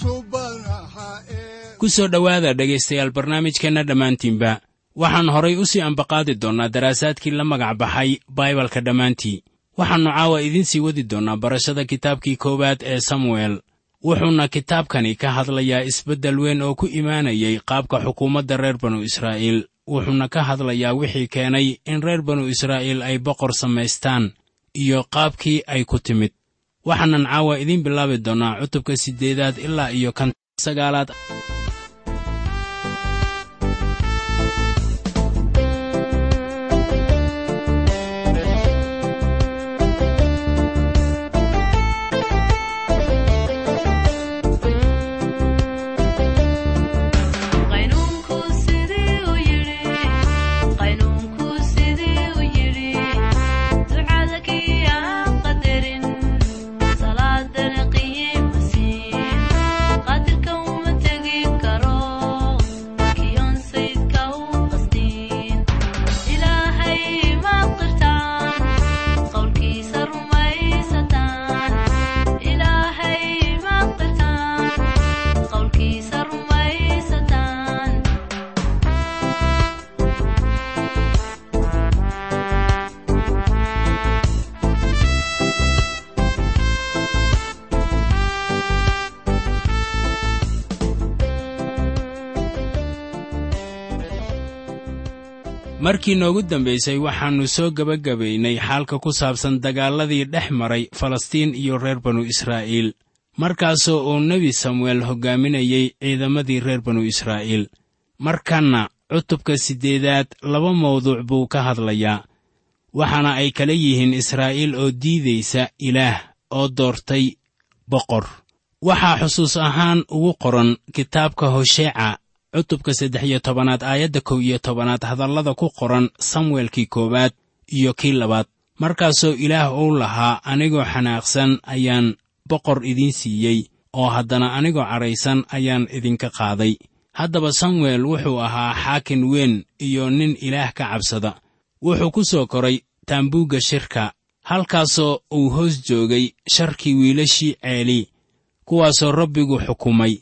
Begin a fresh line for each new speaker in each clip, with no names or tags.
subanaha
ku soo dhowaada dhegaystayaal barnaamijkeenna dhammaantiinba. Waxaan horay u sii ambaqaadi doonnaa daraasaadkii la magac baxay baibalka dhammaantii. Waxaannu caawa idiin sii wadi doonnaa barashada kitaabkii koowaad ee samuel wuxuuna kitaabkani ka hadlayaa isbeddel weyn oo ku imaanayay qaabka xukuumadda reer banu israa'iil. Wuxuuna ka hadlayaa wixii keenay in reer banu israa'iil ay boqor samaystaan iyo qaabkii ay ku timid. Waxaanan caawa idiin bilaabi doonnaa cutubka siddeedaad ilaa iyo kan sagaalaad markii noogu dambaysay waxaannu soo gebagabaynay xaalka ku saabsan dagaalladii dhex maray falastiin iyo reer banu israa'iil. Markaasoo uu nebi samuel hoggaaminayey ciidamadii reer banu israa'iil. Markanna cutubka siddeedaad laba mawduuc buu ka hadlayaa. Waxaana ay kala yihiin israa'iil oo diidaysa ilaah oo doortay boqor. Waxaa xusuus ahaan ugu qoran kitaabka hosheeca cutubka saddex iyo tobanaad aayadda kow iyo tobanaad hadallada ku qoran samuelkii koowaad iyo kii labaad. Markaasoo ilaah uu lahaa anigoo xanaaqsan ayaan boqor idiin siiyey oo haddana anigoo cadhaysan ayaan idinka qaaday. Haddaba samuel wuxuu ahaa xaakin weyn iyo nin ilaah ka cabsada. Wuxuu ku soo koray taambuugga shirka halkaasoo uu hoos joogay sharkii wiilashii ceeli kuwaasoo rabbigu xukumay.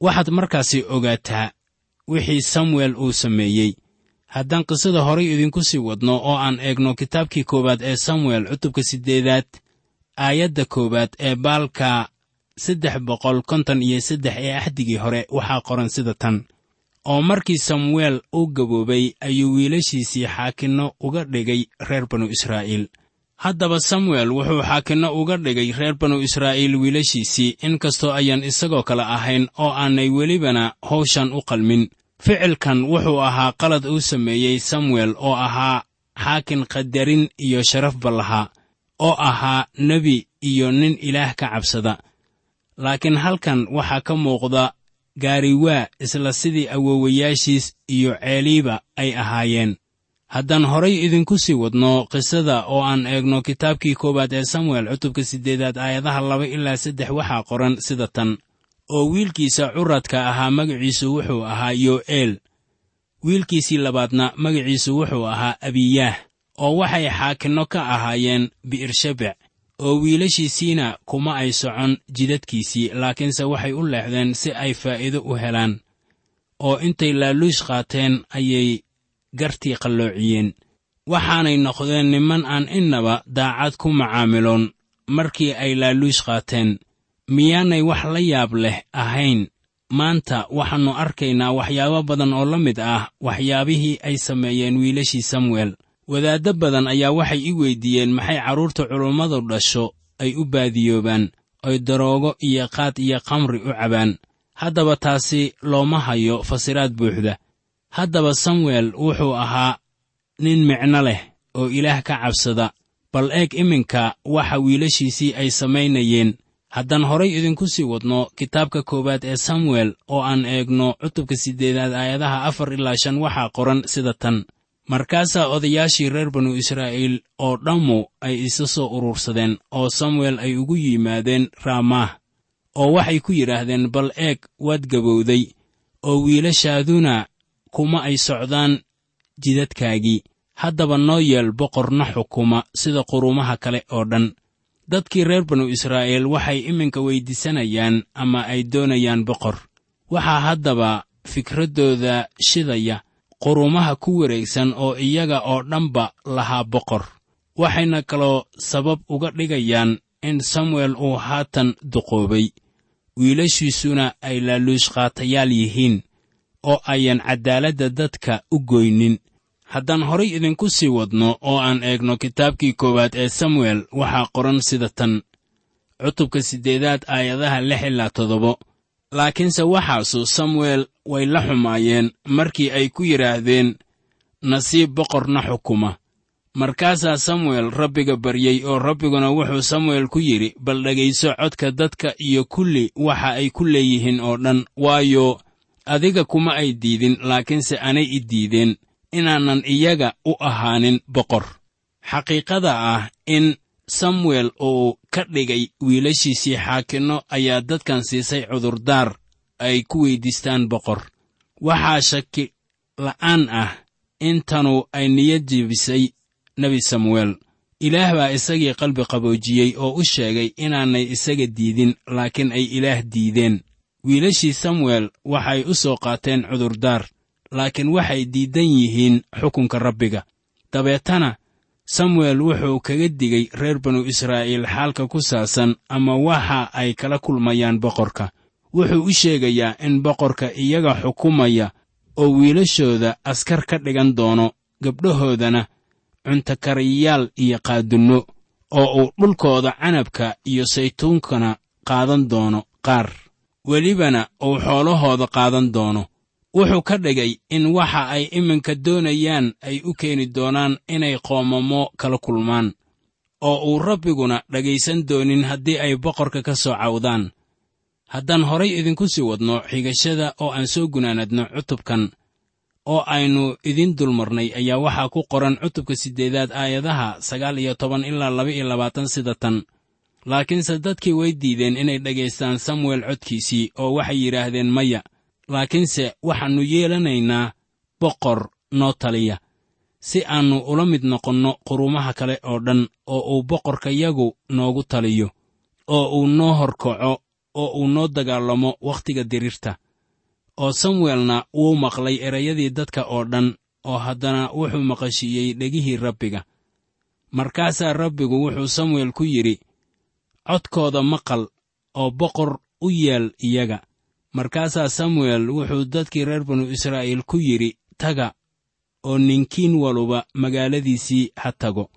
Waxaad markaasi ogaataa wixii samuel uu sameeyey. Haddaan qisada horay idinku sii wadno oo aan eegno kitaabkii koowaad ee samuel cutubka siddeedaad aayadda koowaad ee baalka saddex boqol konton iyo saddex ee axdigii hore waxaa qoran sida tan. Oo markii samuel uu gaboobay ayuu wiilashiisii xaakinno uga dhigay reer banu israa'iil haddaba samuel wuxuu xaakinno uga dhigay reer banu israa'iil wiilashiisii inkastoo ayaan isagoo kale ahayn oo aanay welibana hawshan u qalmin. Ficilkan wuxuu ahaa qalad uu sameeyey samuel oo ahaa xaakin qadarin iyo sharafba lahaa oo ahaa nebi iyo nin ilaah ka cabsada. Laakiin halkan waxaa ka muuqda gaariwaa isla sidii awoowayaashiis iyo ceeliiba ay ahaayeen haddaan horay idinku sii wadno qisada oo aan eegno kitaabkii koowaad ee samuel cutubka siddeedaad aayadaha laba ilaa saddex waxaa qoran sida tan. Oo wiilkiisa curadka ahaa magaciisu wuxuu ahaa yo'eel. Wiilkiisii labaadna magaciisu wuxuu ahaa abiyaah oo waxay xaakinno ka ahaayeen bi'ershabec oo wiilashiisiina kuma ay socon jidadkiisii laakiinse waxay u leexdeen si ay faa'iido u helaan. Oo intay laaluush qaateen ayay gartii qalloociyeen waxaanay noqdeen niman aan innaba daacad ku macaamiloon markii ay laaluush qaateen. Miyaanay wax la yaab leh ahayn. Maanta waxaannu arkaynaa waxyaabo badan oo la mid ah waxyaabihii ay sameeyeen wiilashii samuel. Wadaaddo badan ayaa waxay i weyddiiyeen maxay carruurta culummadu dhasho ay u baadiyoobaan oy daroogo iyo qaad iyo khamri u cabaan. Haddaba taasi looma hayo fasiraad buuxda haddaba samuel wuxuu ahaa nin micno leh oo ilaah ka cabsada. Bal eeg iminka waxa wiilashiisii ay samaynayeen. Haddaan horay idinku sii wadno kitaabka koowaad ee samuel oo aan eegno cutubka siddeedaad aayadaha afar ilaa shan waxaa qoran sida tan. Markaasaa odayaashii reer banu israa'iil oo dhammu ay isa soo urursadeen oo samuel ay ugu yimaadeen raamaah oo waxay ku yidhaahdeen bal eeg waad gabowday oo wiilashaaduna kuma ay socdaan jidadkaagii. Haddaba noo yeel boqorna xukuma sida qurumaha kale oo dhan. Dadkii reer banu israa'iil waxay iminka weyddiisanayaan ama ay doonayaan boqor. Waxaa haddaba fikraddooda shidaya qurumaha ku wareegsan oo iyaga oo dhanba lahaa boqor. Waxayna kaloo sabab uga dhigayaan in samuel uu haatan duqoobay. Wiilashiisuna ay laaluushqaatayaal yihiin oo ayan caddaaladda dadka u goynin haddaan horay idinku sii wadno oo aan eegno kitaabkii koowaad ee samuel waxaa qoran sida tan. Cutubka siddeedaad aayadaha lix ilaa toddobo. Laakiinse waxaasu samuel way la xumaayeen markii ay ku yidhaahdeen nasiib boqorna xukuma. Markaasaa samuel rabbiga baryey oo rabbiguna wuxuu samuel ku yidhi bal dhegayso codka dadka iyo kulli waxa ay ku leeyihiin oo dhan waayo adiga kuma ay diidin laakiinse anay i diideen inaanan iyaga u ahaanin boqor. Xaqiiqada ah in samuel uu ka dhigay wiilashiisii xaakinno ayaa dadkan siisay cudurdaar ay ku weyddiistaan boqor. Waxaa shaki la'aan ah intanu ay niyad jebisay nebi samuel. Ilaah baa isagii qalbi qaboojiyey oo u sheegay inaanay isaga diidin laakiin ay ilaah diideen wiilashii samuel waxay u soo qaateen cudurdaar laakiin waxay diidan yihiin xukunka rabbiga. Dabeetana samuel wuxuu kaga digay reer banu israa'iil xaalka ku saabsan ama waxa ay kala kulmayaan boqorka. Wuxuu u sheegayaa in boqorka iyaga xukumaya oo wiilashooda askar ka dhigan doono gabdhahoodana cuntakariyayaal iyo qaadunno oo uu dhulkooda canabka iyo saytuunkana qaadan doono qaar welibana uu xoolahooda qaadan doono. Wuxuu ka dhigay in waxa ay iminka doonayaan ay u keeni doonaan inay qoomamo kala kulmaan oo uu rabbiguna dhegaysan doonin haddii ay boqorka ka soo cawdaan. Haddaan horay idinku sii wadno xigashada oo aan soo gunaanadno cutubkan oo aynu idin dulmarnay ayaa waxaa ku qoran cutubka siddeedaad aayadaha sagaal iyo toban ilaa laba iyo labaatan sida tan laakiinse dadkii way diideen inay dhegaystaan samuel codkiisii oo waxay yidhaahdeen maya laakiinse waxaannu yeelanaynaa boqor noo taliya si aannu ula mid noqonno qurumaha kale oo dhan oo uu boqorkayagu noogu taliyo oo uu noo horkaco oo uu noo dagaalamo wakhtiga diriirta. Oo samuelna wuu maqlay erayadii dadka oo dhan oo haddana wuxuu maqashiiyey dhegihii rabbiga. Markaasaa rabbigu wuxuu samuel ku yidhi codkooda maqal oo boqor u yeel iyaga. Markaasaa samuel wuxuu dadkii reer banu israa'iil ku yidhi taga oo ninkiin waluba magaaladiisii ha tago.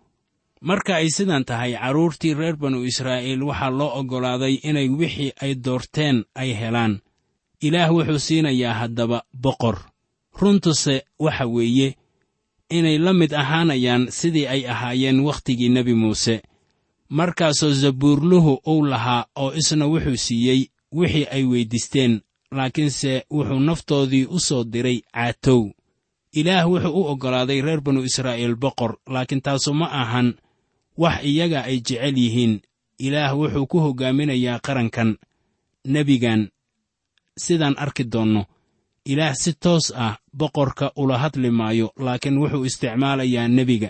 Marka ay sidan tahay carruurtii reer banu israa'iil waxaa loo oggolaaday inay wixii ay doorteen ay helaan. Ilaah wuxuu siinayaa haddaba boqor. Runtuse waxa weeye inay la mid ahaanayaan sidii ay ahaayeen wakhtigii nebi muuse markaasoo zabuurluhu uu lahaa oo isna wuxuu siiyey wixii ay weyddiisteen laakiinse wuxuu naftoodii u soo diray caatow. Ilaah wuxuu u oggolaaday reer banu israa'iil boqor laakiin taasu ma ahan wax iyaga ay jecel yihiin. Ilaah wuxuu ku hoggaaminayaa qarankan nebigan. Sidaan arki doonno ilaah si toos ah boqorka ula hadli maayo laakiin wuxuu isticmaalayaa nebiga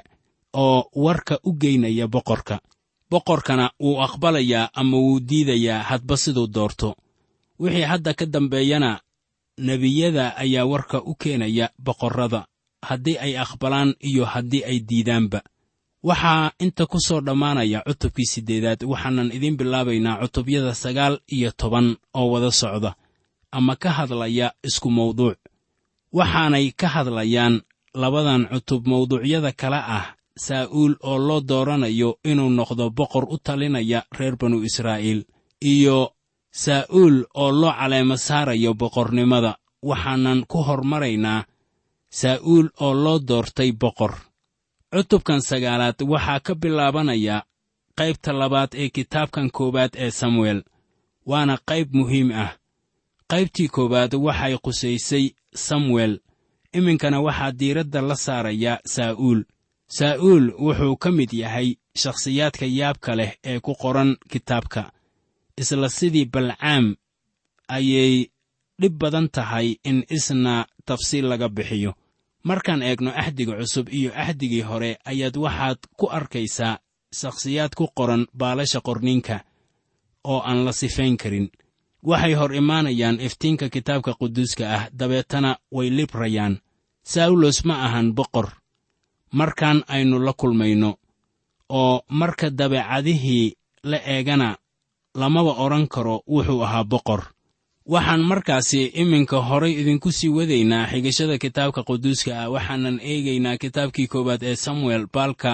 oo warka u geynaya boqorka boqorkana wuu aqbalayaa ama wuu diidayaa hadba siduu doorto. Wixii hadda ka dambeeyana nebiyada ayaa warka u keenaya boqorrada haddii ay aqbalaan iyo haddii ay diidaanba. Waxaa inta ku soo dhammaanaya cutubkii siddeedaad waxaanan idiin bilaabaynaa cutubyada sagaal iyo toban oo wada socda ama ka hadlaya isku mawduuc. Waxaanay ka hadlayaan labadan cutub mawduucyada kale ah saa'uul oo loo dooranayo inuu noqdo boqor u talinaya reer banu israa'iil iyo saa'uul oo loo caleemo saarayo boqornimada. Waxaanan ku hormaraynaa saa'uul oo loo doortay boqor. Cutubkan sagaalaad waxaa ka bilaabanaya qaybta labaad ee kitaabkan koowaad ee samuel waana qayb muhiim ah. Qaybtii koowaad waxay qusaysay samuel iminkana waxaa diiradda la saarayaa saa'uul saa'uul wuxuu ka mid yahay shakhsiyaadka yaabka leh ee ku qoran kitaabka. Isla sidii balcaam ayay dhib badan tahay in isna tafsiil laga bixiyo. Markaan eegno axdiga cusub iyo axdigii hore ayaad waxaad ku arkaysaa shakhsiyaad ku qoran baalasha qorninka oo aan la sifayn karin. Waxay hor imaanayaan iftiinka kitaabka quduuska ah dabeetana way librayaan sawlos ma ahan boqor markaan aynu la kulmayno oo marka dabeecadihii la eegana lamaba odhan karo wuxuu ahaa boqor. Waxaan markaasi iminka horay idinku sii wadaynaa xigashada kitaabka quduuska ah waxaanan eegaynaa kitaabkii koowaad ee samuel baalka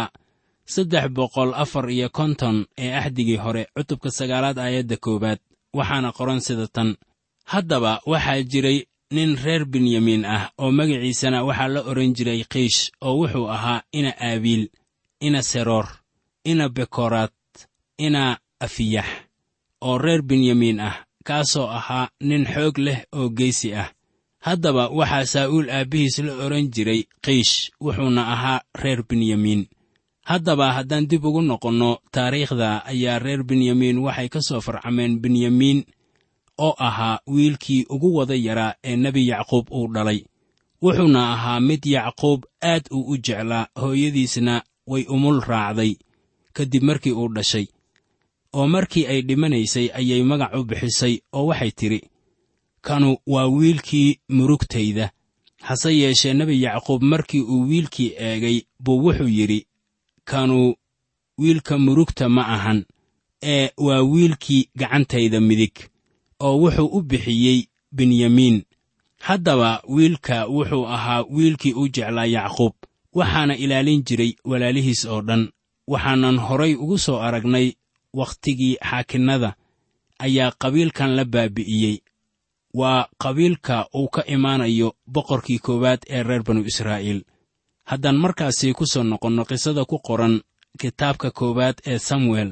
saddex boqol afar iyo konton ee axdigii hore cutubka sagaalaad aayadda koowaad waxaana qoran sida tan. Haddaba waxaa jiray nin reer benyamiin ah oo magaciisana waxaa la odhan jiray kiish oo wuxuu ahaa ina aabiil ina seroor ina bekoraad ina afiyax oo reer benyamiin ah kaasoo ahaa nin xoog leh oo geesi ah. Haddaba waxaa saa'uul aabbihiis la odhan jiray kiish wuxuuna ahaa reer benyamiin haddaba haddaan dib ugu noqonno taariikhda ayaa reer benyamiin waxay ka soo farcameen benyamiin oo ahaa wiilkii ugu wada yaraa ee nebi yacquub uu dhalay. Wuxuuna ahaa mid yacquub aad uu u jeclaa hooyadiisna way umul raacday kadib markii uu dhashay. Oo markii ay dhimanaysay ayay magac u bixisay oo waxay tidhi kanu waa wiilkii murugtayda. Hase yeeshee nebi yacquub markii uu wiilkii eegay buu wuxuu yidhi kanu wiilka murugta ma ahan ee waa wiilkii gacantayda midig oo wuxuu u bixiyey benyamiin haddaba wiilka wuxuu ahaa wiilkii u jeclaa yacquub waxaana ilaalin jiray walaalihiis oo dhan. Waxaanan horay ugu soo aragnay wakhtigii xaakinnada ayaa qabiilkan la baabi'iyey waa qabiilka uu ka imaanayo boqorkii koowaad ee reer banu israa'iil. Haddaan markaasi ku soo noqonno qisada ku qoran kitaabka koowaad ee samuel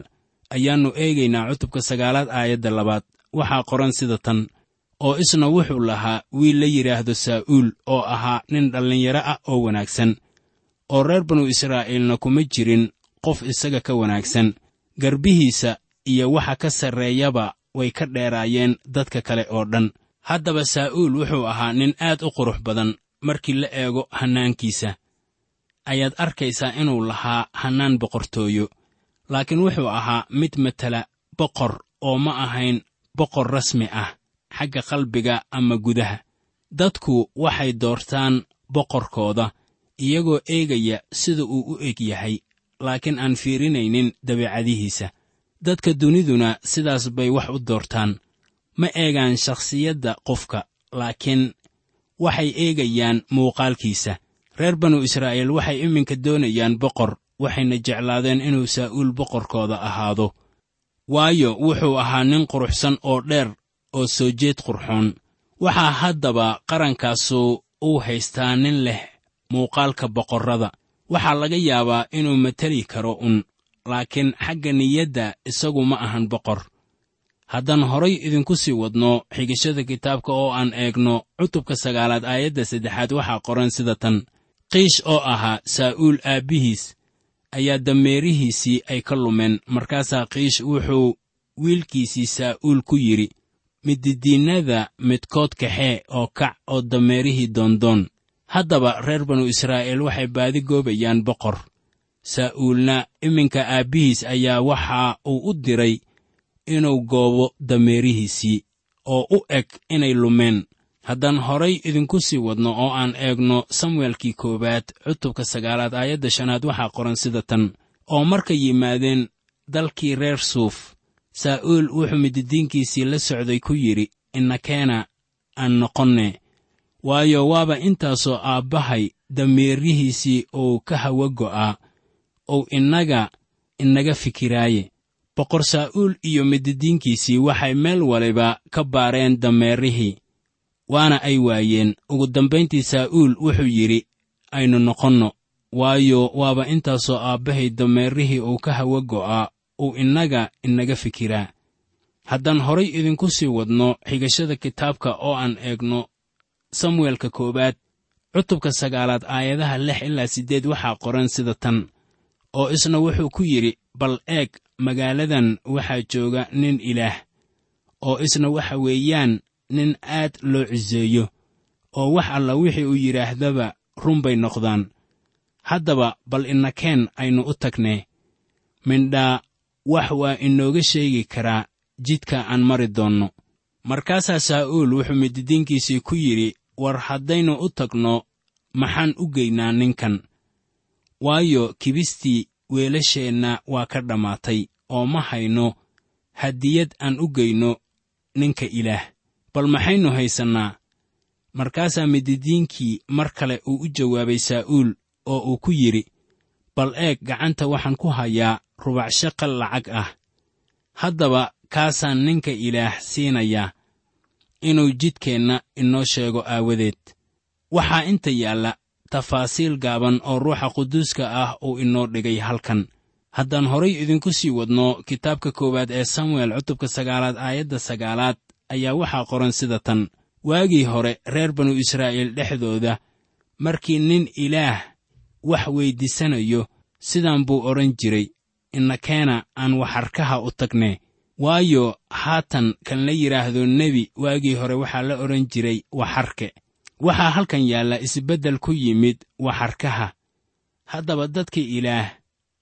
ayaannu eegaynaa cutubka sagaalaad aayadda labaad waxaa qoran sida tan oo isna wuxuu lahaa wiil la yidhaahdo saa'uul oo ahaa nin dhallinyaro ah oo wanaagsan oo reer banu israa'iilna kuma jirin qof isaga ka wanaagsan. Garbihiisa iyo waxa ka sarreeyaba way ka dheeraayeen dadka kale oo dhan. Haddaba saa'uul wuxuu ahaa nin aad u qurux badan markii la eego hannaankiisa. Ayaad arkaysaa inuu lahaa hannaan boqortooyo laakiin wuxuu ahaa mid matela boqor oo ma ahayn boqor rasmi ah xagga qalbiga ama gudaha. Dadku waxay doortaan boqorkooda iyagoo eegaya sida uu u eg yahay laakiin aan fiirinaynin dabeecadihiisa. Dadka duniduna sidaas bay wax u doortaan. Ma eegaan shakhsiyadda qofka laakiin waxay eegayaan muuqaalkiisa. Reer banu israa'iil waxay iminka doonayaan boqor waxayna jeclaadeen inuu saa'uul boqorkooda ahaado waayo wuxuu ahaa nin quruxsan oo dheer oo soo jeed qurxoon waxaa haddaba qarankaasu uu haystaa nin leh muuqaalka boqorrada. Waxaa laga yaabaa inuu mateli karo un laakiin xagga niyadda isagu ma ahan boqor. Haddaan horay idinku sii wadno xigashada kitaabka oo aan eegno cutubka sagaalaad aayadda saddexaad waxaa qoran sida tan. Qiish oo ahaa saa'uul aabbihiis ayaa dameerihiisii ay ka lumeen. Markaasaa qiish wuxuu wiilkiisii saa'uul ku yidhi mididiinnada midkood kaxee oo kac oo dameerihii doondoon. Haddaba reer banu israa'iil waxay baadi goobayaan boqor. Saa'uulna iminka aabbihiis ayaa waxa uu u diray inuu goobo dameerihiisii oo u eg inay lumeen haddaan horay idinku sii wadno oo aan eegno samuelkii koowaad cutubka sagaalaad aayadda shanaad waxaa qoran sida tan. Oo markay yimaadeen dalkii reer suuf saa'uul wuxuu mididiinkiisii la socday ku yidhi inakeena aan noqonne waayo waaba intaasoo aabbahay dameerihiisii uu ka hawa go'aa ou innaga inaga fikiraaye. Boqor saa'uul iyo mididiinkiisii waxay meel waliba ka baareen dameerihii waana ay waayeen. Ugu dambayntii saa'uul wuxuu yidhi aynu noqonno waayo waaba intaasoo aabbahay dameerihii uu ka hawa go'aa uu innaga inaga fikiraa. Haddaan horay idinku sii wadno xigashada kitaabka oo aan eegno samuelka koowaad cutubka sagaalaad aayadaha lix ilaa siddeed waxaa qoran sida tan oo isna wuxuu ku yidhi bal eeg magaaladan waxaa jooga nin ilaah oo isna waxa weeyaan nin aad loo ciseeyo oo wax alla wixii uu yidhaahdaba run bay noqdaan. Haddaba bal innakeen aynu u tagnee. Mindhaa wax waa inooga sheegi karaa jidka aan mari doonno. Markaasaa saa'uul wuxuu mididiinkiisii ku yidhi war haddaynu u tagno maxaan u geynaa ninkan. Waayo kibistii weelasheenna waa ka dhammaatay oo ma hayno hadiyad aan u geyno ninka ilaah bal maxaynu haysannaa? Markaasaa mididiinkii mar kale uu u jawaabay saa'uul oo uu ku yidhi bal eeg gacanta waxaan ku hayaa rubac shaqal lacag ah. Haddaba kaasaan ninka ilaah siinayaa inuu jidkeenna inoo sheego aawadeed. Waxaa inta yaalla tafaasiil gaaban oo ruuxa quduuska ah uu inoo dhigay halkan. Haddaan horay idinku sii wadno kitaabka koowaad ee samuel cutubka sagaalaad aayadda sagaalaad ayaa waxaa qoran sida tan waagii hore reer banu israa'iil dhexdooda markii nin ilaah wax weyddiisanayo sidaan buu odhan jiray innakeena aan waxarkaha u tagnee waayo haatan kan la yidhaahdo nebi waagii hore waxaa la odhan jiray waxarke waxaa halkan yaalla isbeddel ku yimid waxarkaha haddaba dadka ilaah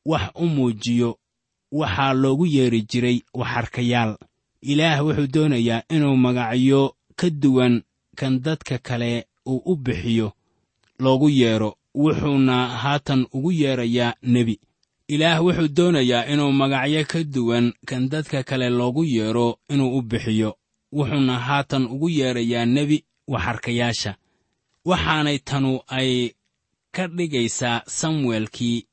wax u muujiyo waxaa loogu yeedhi jiray waxarkayaal ilaah wuxuu doonayaa inuu magacyo ka duwan kan dadka kale uu u bixiyo loogu yeedho wuxuuna haatan ugu yeedrayaa nebi. Ilaah wuxuu doonayaa inuu magacyo ka duwan kan dadka kale loogu yeedho inuu u bixiyo wuxuuna haatan ugu yeedrayaa nebi waxarkayaasha waxaanay tanu ay ka dhigaysaa samuelkii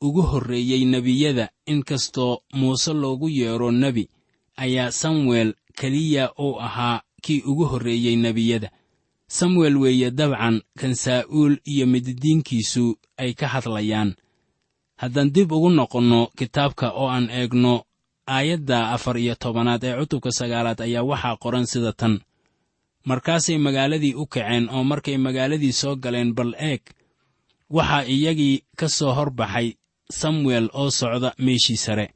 ugu horreeyey nebiyada inkastoo muuse loogu yeedho nebi ayaa samuel keliya uu ahaa kii ugu horreeyey nebiyada. Samuel weeye dabcan kan saa'uul iyo mididiinkiisu ay ka hadlayaan. Haddaan dib ugu noqonno kitaabka oo aan eegno aayadda afar iyo tobanaad ee cutubka sagaalaad ayaa waxaa qoran sida tan. Markaasay magaaladii u kaceen oo markay magaaladii soo galeen bal eeg waxaa iyagii ka soo hor baxay samuel oo socda meeshii sare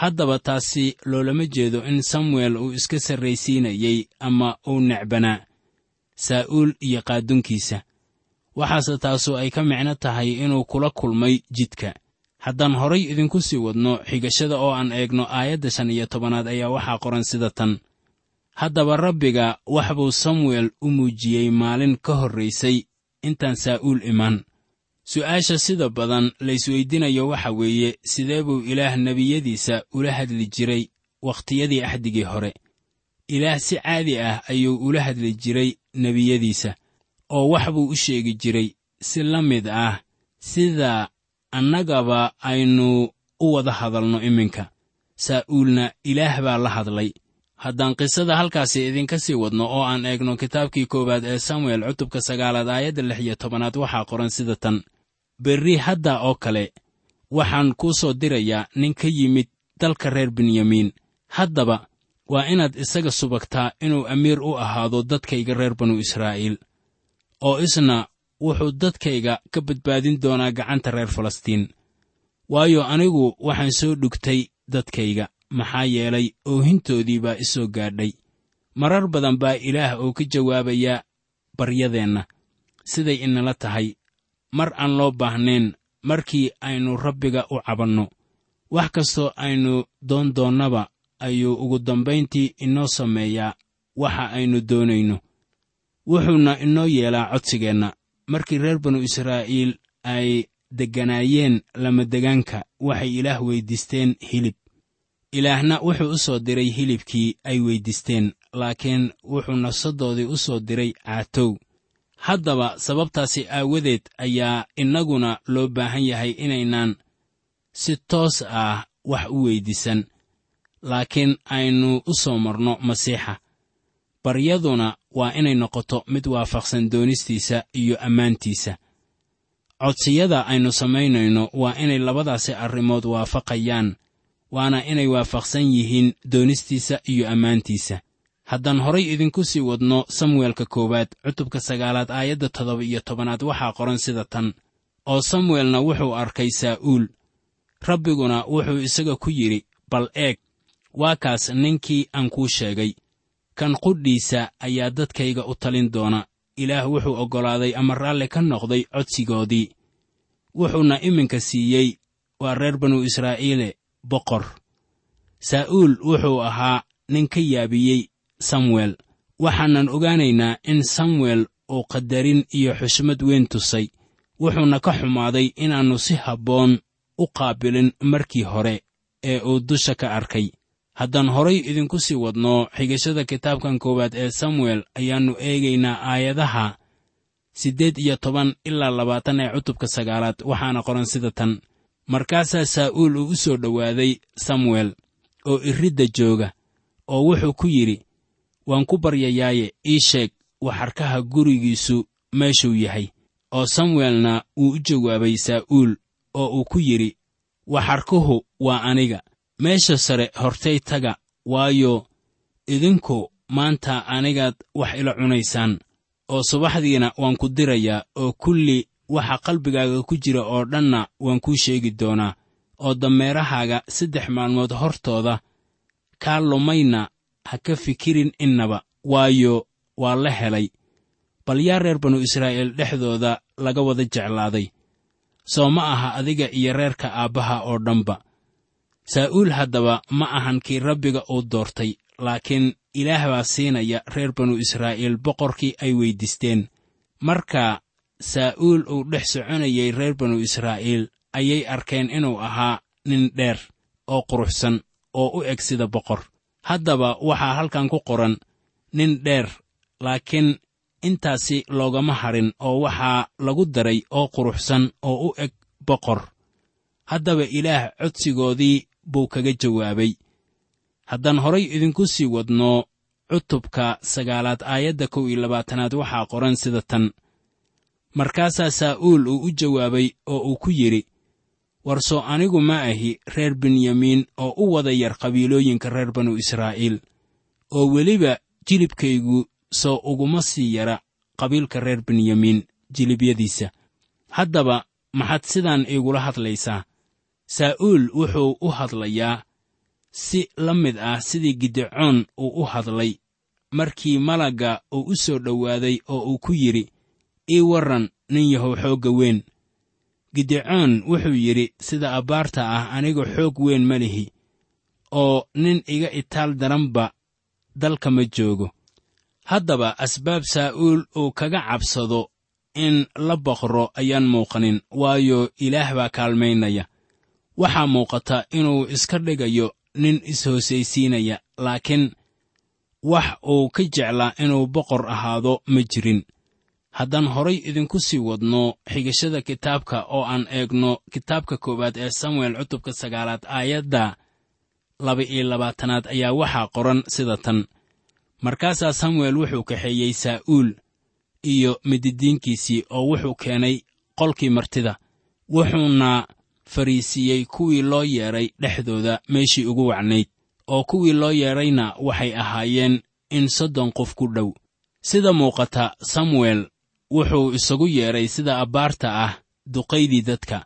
haddaba taasi loolama jeedo in samuel uu iska sarraysiinayey ama uu necbanaa saa'uul iyo qaadunkiisa waxaase taasu ay ka micno tahay inuu kula kulmay jidka. Haddaan horay idinku sii wadno xigashada oo aan eegno aayadda shan iyo tobanaad ayaa waxaa qoran sida tan. Haddaba rabbiga wax buu samuel u muujiyey maalin ka horraysay intaan saa'uul iman su'aasha sida badan laysweydinayo waxa weeye sidee buu ilaah nebiyadiisa ula hadli jiray wakhtiyadii axdigii hore? Ilaah si caadi ah ayuu ula hadli jiray nebiyadiisa oo wax buu u sheegi jiray si la mid ah sida annagaba aynu u wada hadalno iminka. Saa'uulna ilaah baa la hadlay. Haddaan qisada halkaasi idinka sii wadno oo aan eegno kitaabkii koowaad ee samuel cutubka sagaalaad aayadda lix iyo tobanaad waxaa qoran sida tan berri hadda oo kale waxaan kuu soo dirayaa nin ka yimid dalka reer benyamiin haddaba waa inaad isaga subagtaa inuu amiir u ahaado dadkayga reer banu israa'iil oo isna wuxuu dadkayga ka badbaadin doonaa gacanta reer falastiin. Waayo anigu waxaan soo dhugtay dadkayga maxaa yeelay oohintoodii baa i soo gaadhay. Marar badan baa ilaah oo ka jawaabayaa baryadeenna siday inala tahay mar aan loo baahnayn markii aynu rabbiga u cabanno. Wax kastoo aynu doon doonnaba ayuu ugu dambayntii inoo sameeyaa waxa aynu doonayno. Wuxuuna inoo yeelaa codsigeenna. Markii reer banu israa'iil ay degganaayeen lamadegaanka waxay ilaah weyddiisteen hilib. Ilaahna wuxuu u soo diray hilibkii ay weyddiisteen laakiin wuxuu nafsaddoodii u soo diray caatow haddaba sababtaasi aawadeed ayaa innaguna loo baahan yahay inaynaan si toos ah wax u weyddiisan laakiin aynu u soo marno masiixa. Baryaduna waa inay noqoto mid waafaqsan doonistiisa iyo ammaantiisa. Codsiyada aynu samaynayno waa inay labadaasi arrimood waafaqayaan waana inay waafaqsan yihiin doonistiisa iyo ammaantiisa haddaan horay idinku sii wadno samuelka koowaad cutubka sagaalaad aayadda toddoba iyo tobanaad waxaa qoran sida tan. Oo samuelna wuxuu arkay saa'uul rabbiguna wuxuu isaga ku yidhi bal eeg waa kaas ninkii aan kuu sheegay. Kan qudhiisa ayaa dadkayga u talin doona. Ilaah wuxuu oggolaaday ama raalli ka noqday codsigoodii. Wuxuuna iminka siiyey waa reer banu israa'iile boqor saa'uul wuxuu ahaa nin ka yaabiyey samuel waxaanan ogaanaynaa in samuel uu qadarin iyo xushmad weyn tusay. Wuxuuna ka xumaaday inaannu si habboon u qaabilin markii hore ee uu dusha ka arkay. Haddaan horay idinku sii wadno xigashada kitaabkan koowaad ee samuel ayaannu eegaynaa aayadaha siddeed iyo toban ilaa labaatan ee cutubka sagaalaad waxaana qoran sida tan. Markaasaa saa'uul uu u soo dhowaaday samuel oo iridda jooga oo wuxuu ku yidhi waan ku baryayaaye ii sheeg waxarkaha gurigiisu meeshuu yahay. Oo samuelna wuu u jawaabay saa'uul oo uu ku yidhi waxarkuhu waa aniga. Meesha sare hortay taga waayo idinku maanta anigaad wax ila cunaysaan. Oo subaxdiina waan ku dirayaa oo kulli waxa qalbigaaga ku jira oo dhanna waan kuu sheegi doonaa. Oo dameerahaaga saddex maalmood hortooda kaa lumayna ha ka fikirin innaba waayo waa la helay. Bal yaa reer banu israa'iil dhexdooda laga wada jeclaaday. Soo ma aha adiga iyo reerka aabbaha oo dhanba. Saa'uul haddaba ma ahan kii rabbiga uu doortay laakiin ilaah baa siinaya reer banu israa'iil boqorkii ay weyddiisteen marka saa'uul uu dhex soconayay reer banu israa'iil ayay arkeen inuu ahaa nin dheer oo quruxsan oo u eg sida boqor haddaba waxaa halkan ku qoran nin dheer laakiin intaasi loogama hadhin oo waxaa lagu daray oo quruxsan oo u eg boqor. Haddaba ilaah codsigoodii buu kaga jawaabay. Haddaan horay idinku sii wadno cutubka sagaalaad aayadda kow iyo labaatanaad waxaa qoran sida tan. Markaasaa saa'uul uu u jawaabay oo uu ku yidhi warsoo anigu ma ahi reer benyamiin oo u wada yar qabiilooyinka reer banu israa'iil oo weliba jilibkaygu soo uguma sii yara qabiilka reer benyamiin jilibyadiisa. Haddaba maxaad sidaan iigula hadlaysaa? Saa'uul wuxuu u hadlayaa si la mid ah sidii gidecoon uu u hadlay markii malagga uu u soo dhowaaday oo uu ku yidhi ii warran nin yahow xoogga weyn gidecoon wuxuu yidhi sida abbaarta ah aniga xoog weyn ma lihi oo nin iga itaal daranba dalka ma joogo. Haddaba asbaab saa'uul uu kaga cabsado in la boqro ayaan muuqanin waayo ilaah baa kaalmaynaya. Waxaa muuqata inuu iska dhigayo nin is-hoosaysiinaya laakiin wax uu ka jeclaa inuu boqor ahaado ma jirin haddaan horay idinku sii wadno xigashada kitaabka oo aan eegno kitaabka koowaad ee samuel cutubka sagaalaad aayadda laba-iyo labaatanaad ayaa waxaa qoran sida tan. Markaasaa samuel wuxuu kaxeeyey saa'uul iyo mididiinkiisii oo wuxuu keenay qolkii martida wuxuuna fariisiiyey kuwii loo yeedhay dhexdooda meeshii ugu wacnayd oo kuwii loo yeedhayna waxay ahaayeen in soddon qof ku dhow. Sida muuqata samuel wuxuu isagu yeedhay sida abbaarta ah duqaydii dadka.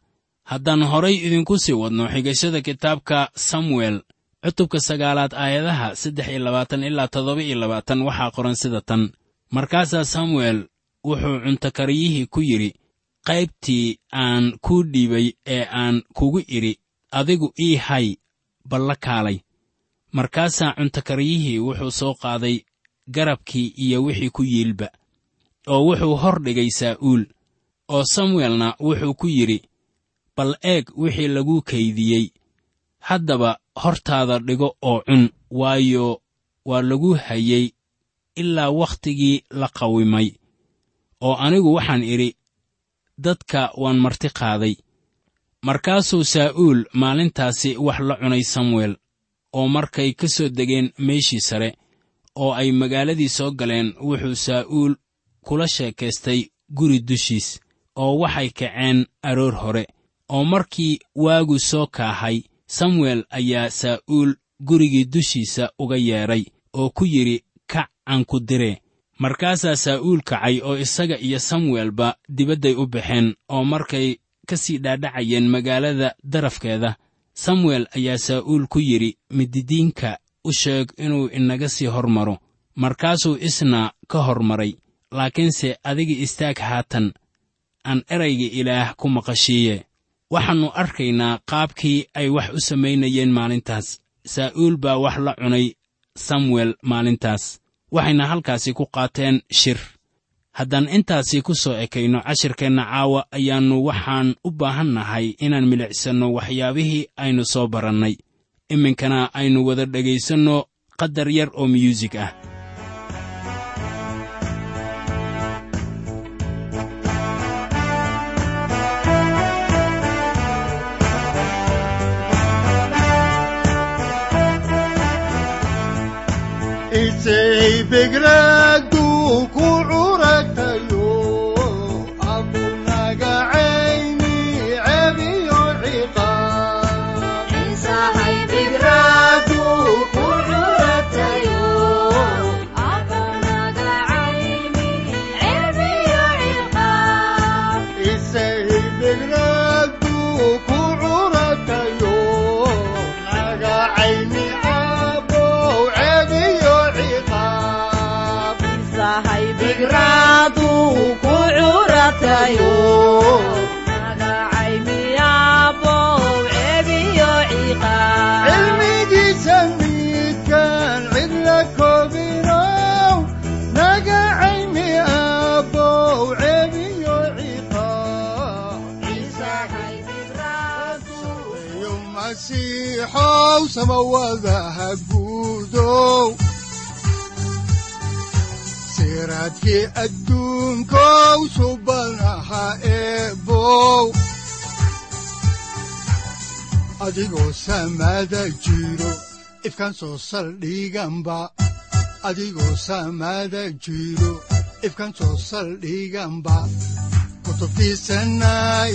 Haddaan horay idinku sii wadno xigashada kitaabka samuel cutubka sagaalaad aayadaha saddex iyo labaatan ilaa toddoba iyo labaatan waxaa qoran sida tan. Markaasaa samuel wuxuu cuntokariyihii ku yidhi qaybtii aan kuu dhiibay ee aan kugu idhi adigu ii hay balla kaalay. Markaasaa cuntokariyihii wuxuu soo qaaday garabkii iyo wixii ku yiilba oo wuxuu hor dhigay saa'uul oo samuelna wuxuu ku yidhi bal eeg wixii laguu kaydiyey. Haddaba hortaada dhigo oo cun waayo waa lagu hayey ilaa wakhtigii la qawimay. Oo anigu waxaan idhi dadka waan marti qaaday markaasuu saa'uul maalintaasi wax la cunay samuel oo markay ka soo degeen meeshii sare oo ay magaaladii soo galeen wuxuu saa'uul kula sheekaystay guri dushiis oo waxay kaceen aroor hore. Oo markii waagu soo kaahay samuel ayaa saa'uul gurigii dushiisa uga yeedhay oo ku yidhi kac aan ku diree markaasaa saa'uul kacay oo isaga iyo samuelba dibadday u baxeen oo markay ka sii dhaadhacayeen magaalada darafkeeda. Samuel ayaa saa'uul ku yidhi mididiinka u sheeg inuu inaga sii hormaro. Markaasuu isna ka hormaray laakiinse adiga istaag haatan aan erayga ilaah ku maqashiiye. Waxaannu arkaynaa qaabkii ay wax u samaynayeen maalintaas. Saa'uul baa wax la cunay samuel maalintaas. Waxayna halkaasi ku qaateen shir. Haddaan intaasi ku soo ekayno cashirkeenna caawa ayaannu waxaan u baahan nahay inaan milicsanno waxyaabihii aynu soo barannay. Iminkana aynu wada dhegaysanno qadar yar oo myuusig ah
masiixow samawadaha guudow. Siraadkii adduunkow subanaha eebow. Adigoo samada jiro ifkan soo saldhiganba adigoo samada jiro ifkan soo saldhiganba saaciiday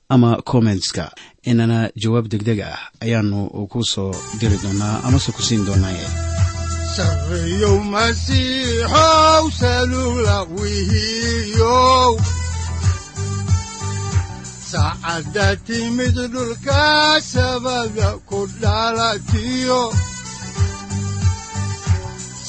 ama kommentska inana jawaab degdeg ah ayaanu ku soo diri doonaa amase ku siin doonaaye
sareeyow masiixow timid dhulka sabada ku dhalatiyo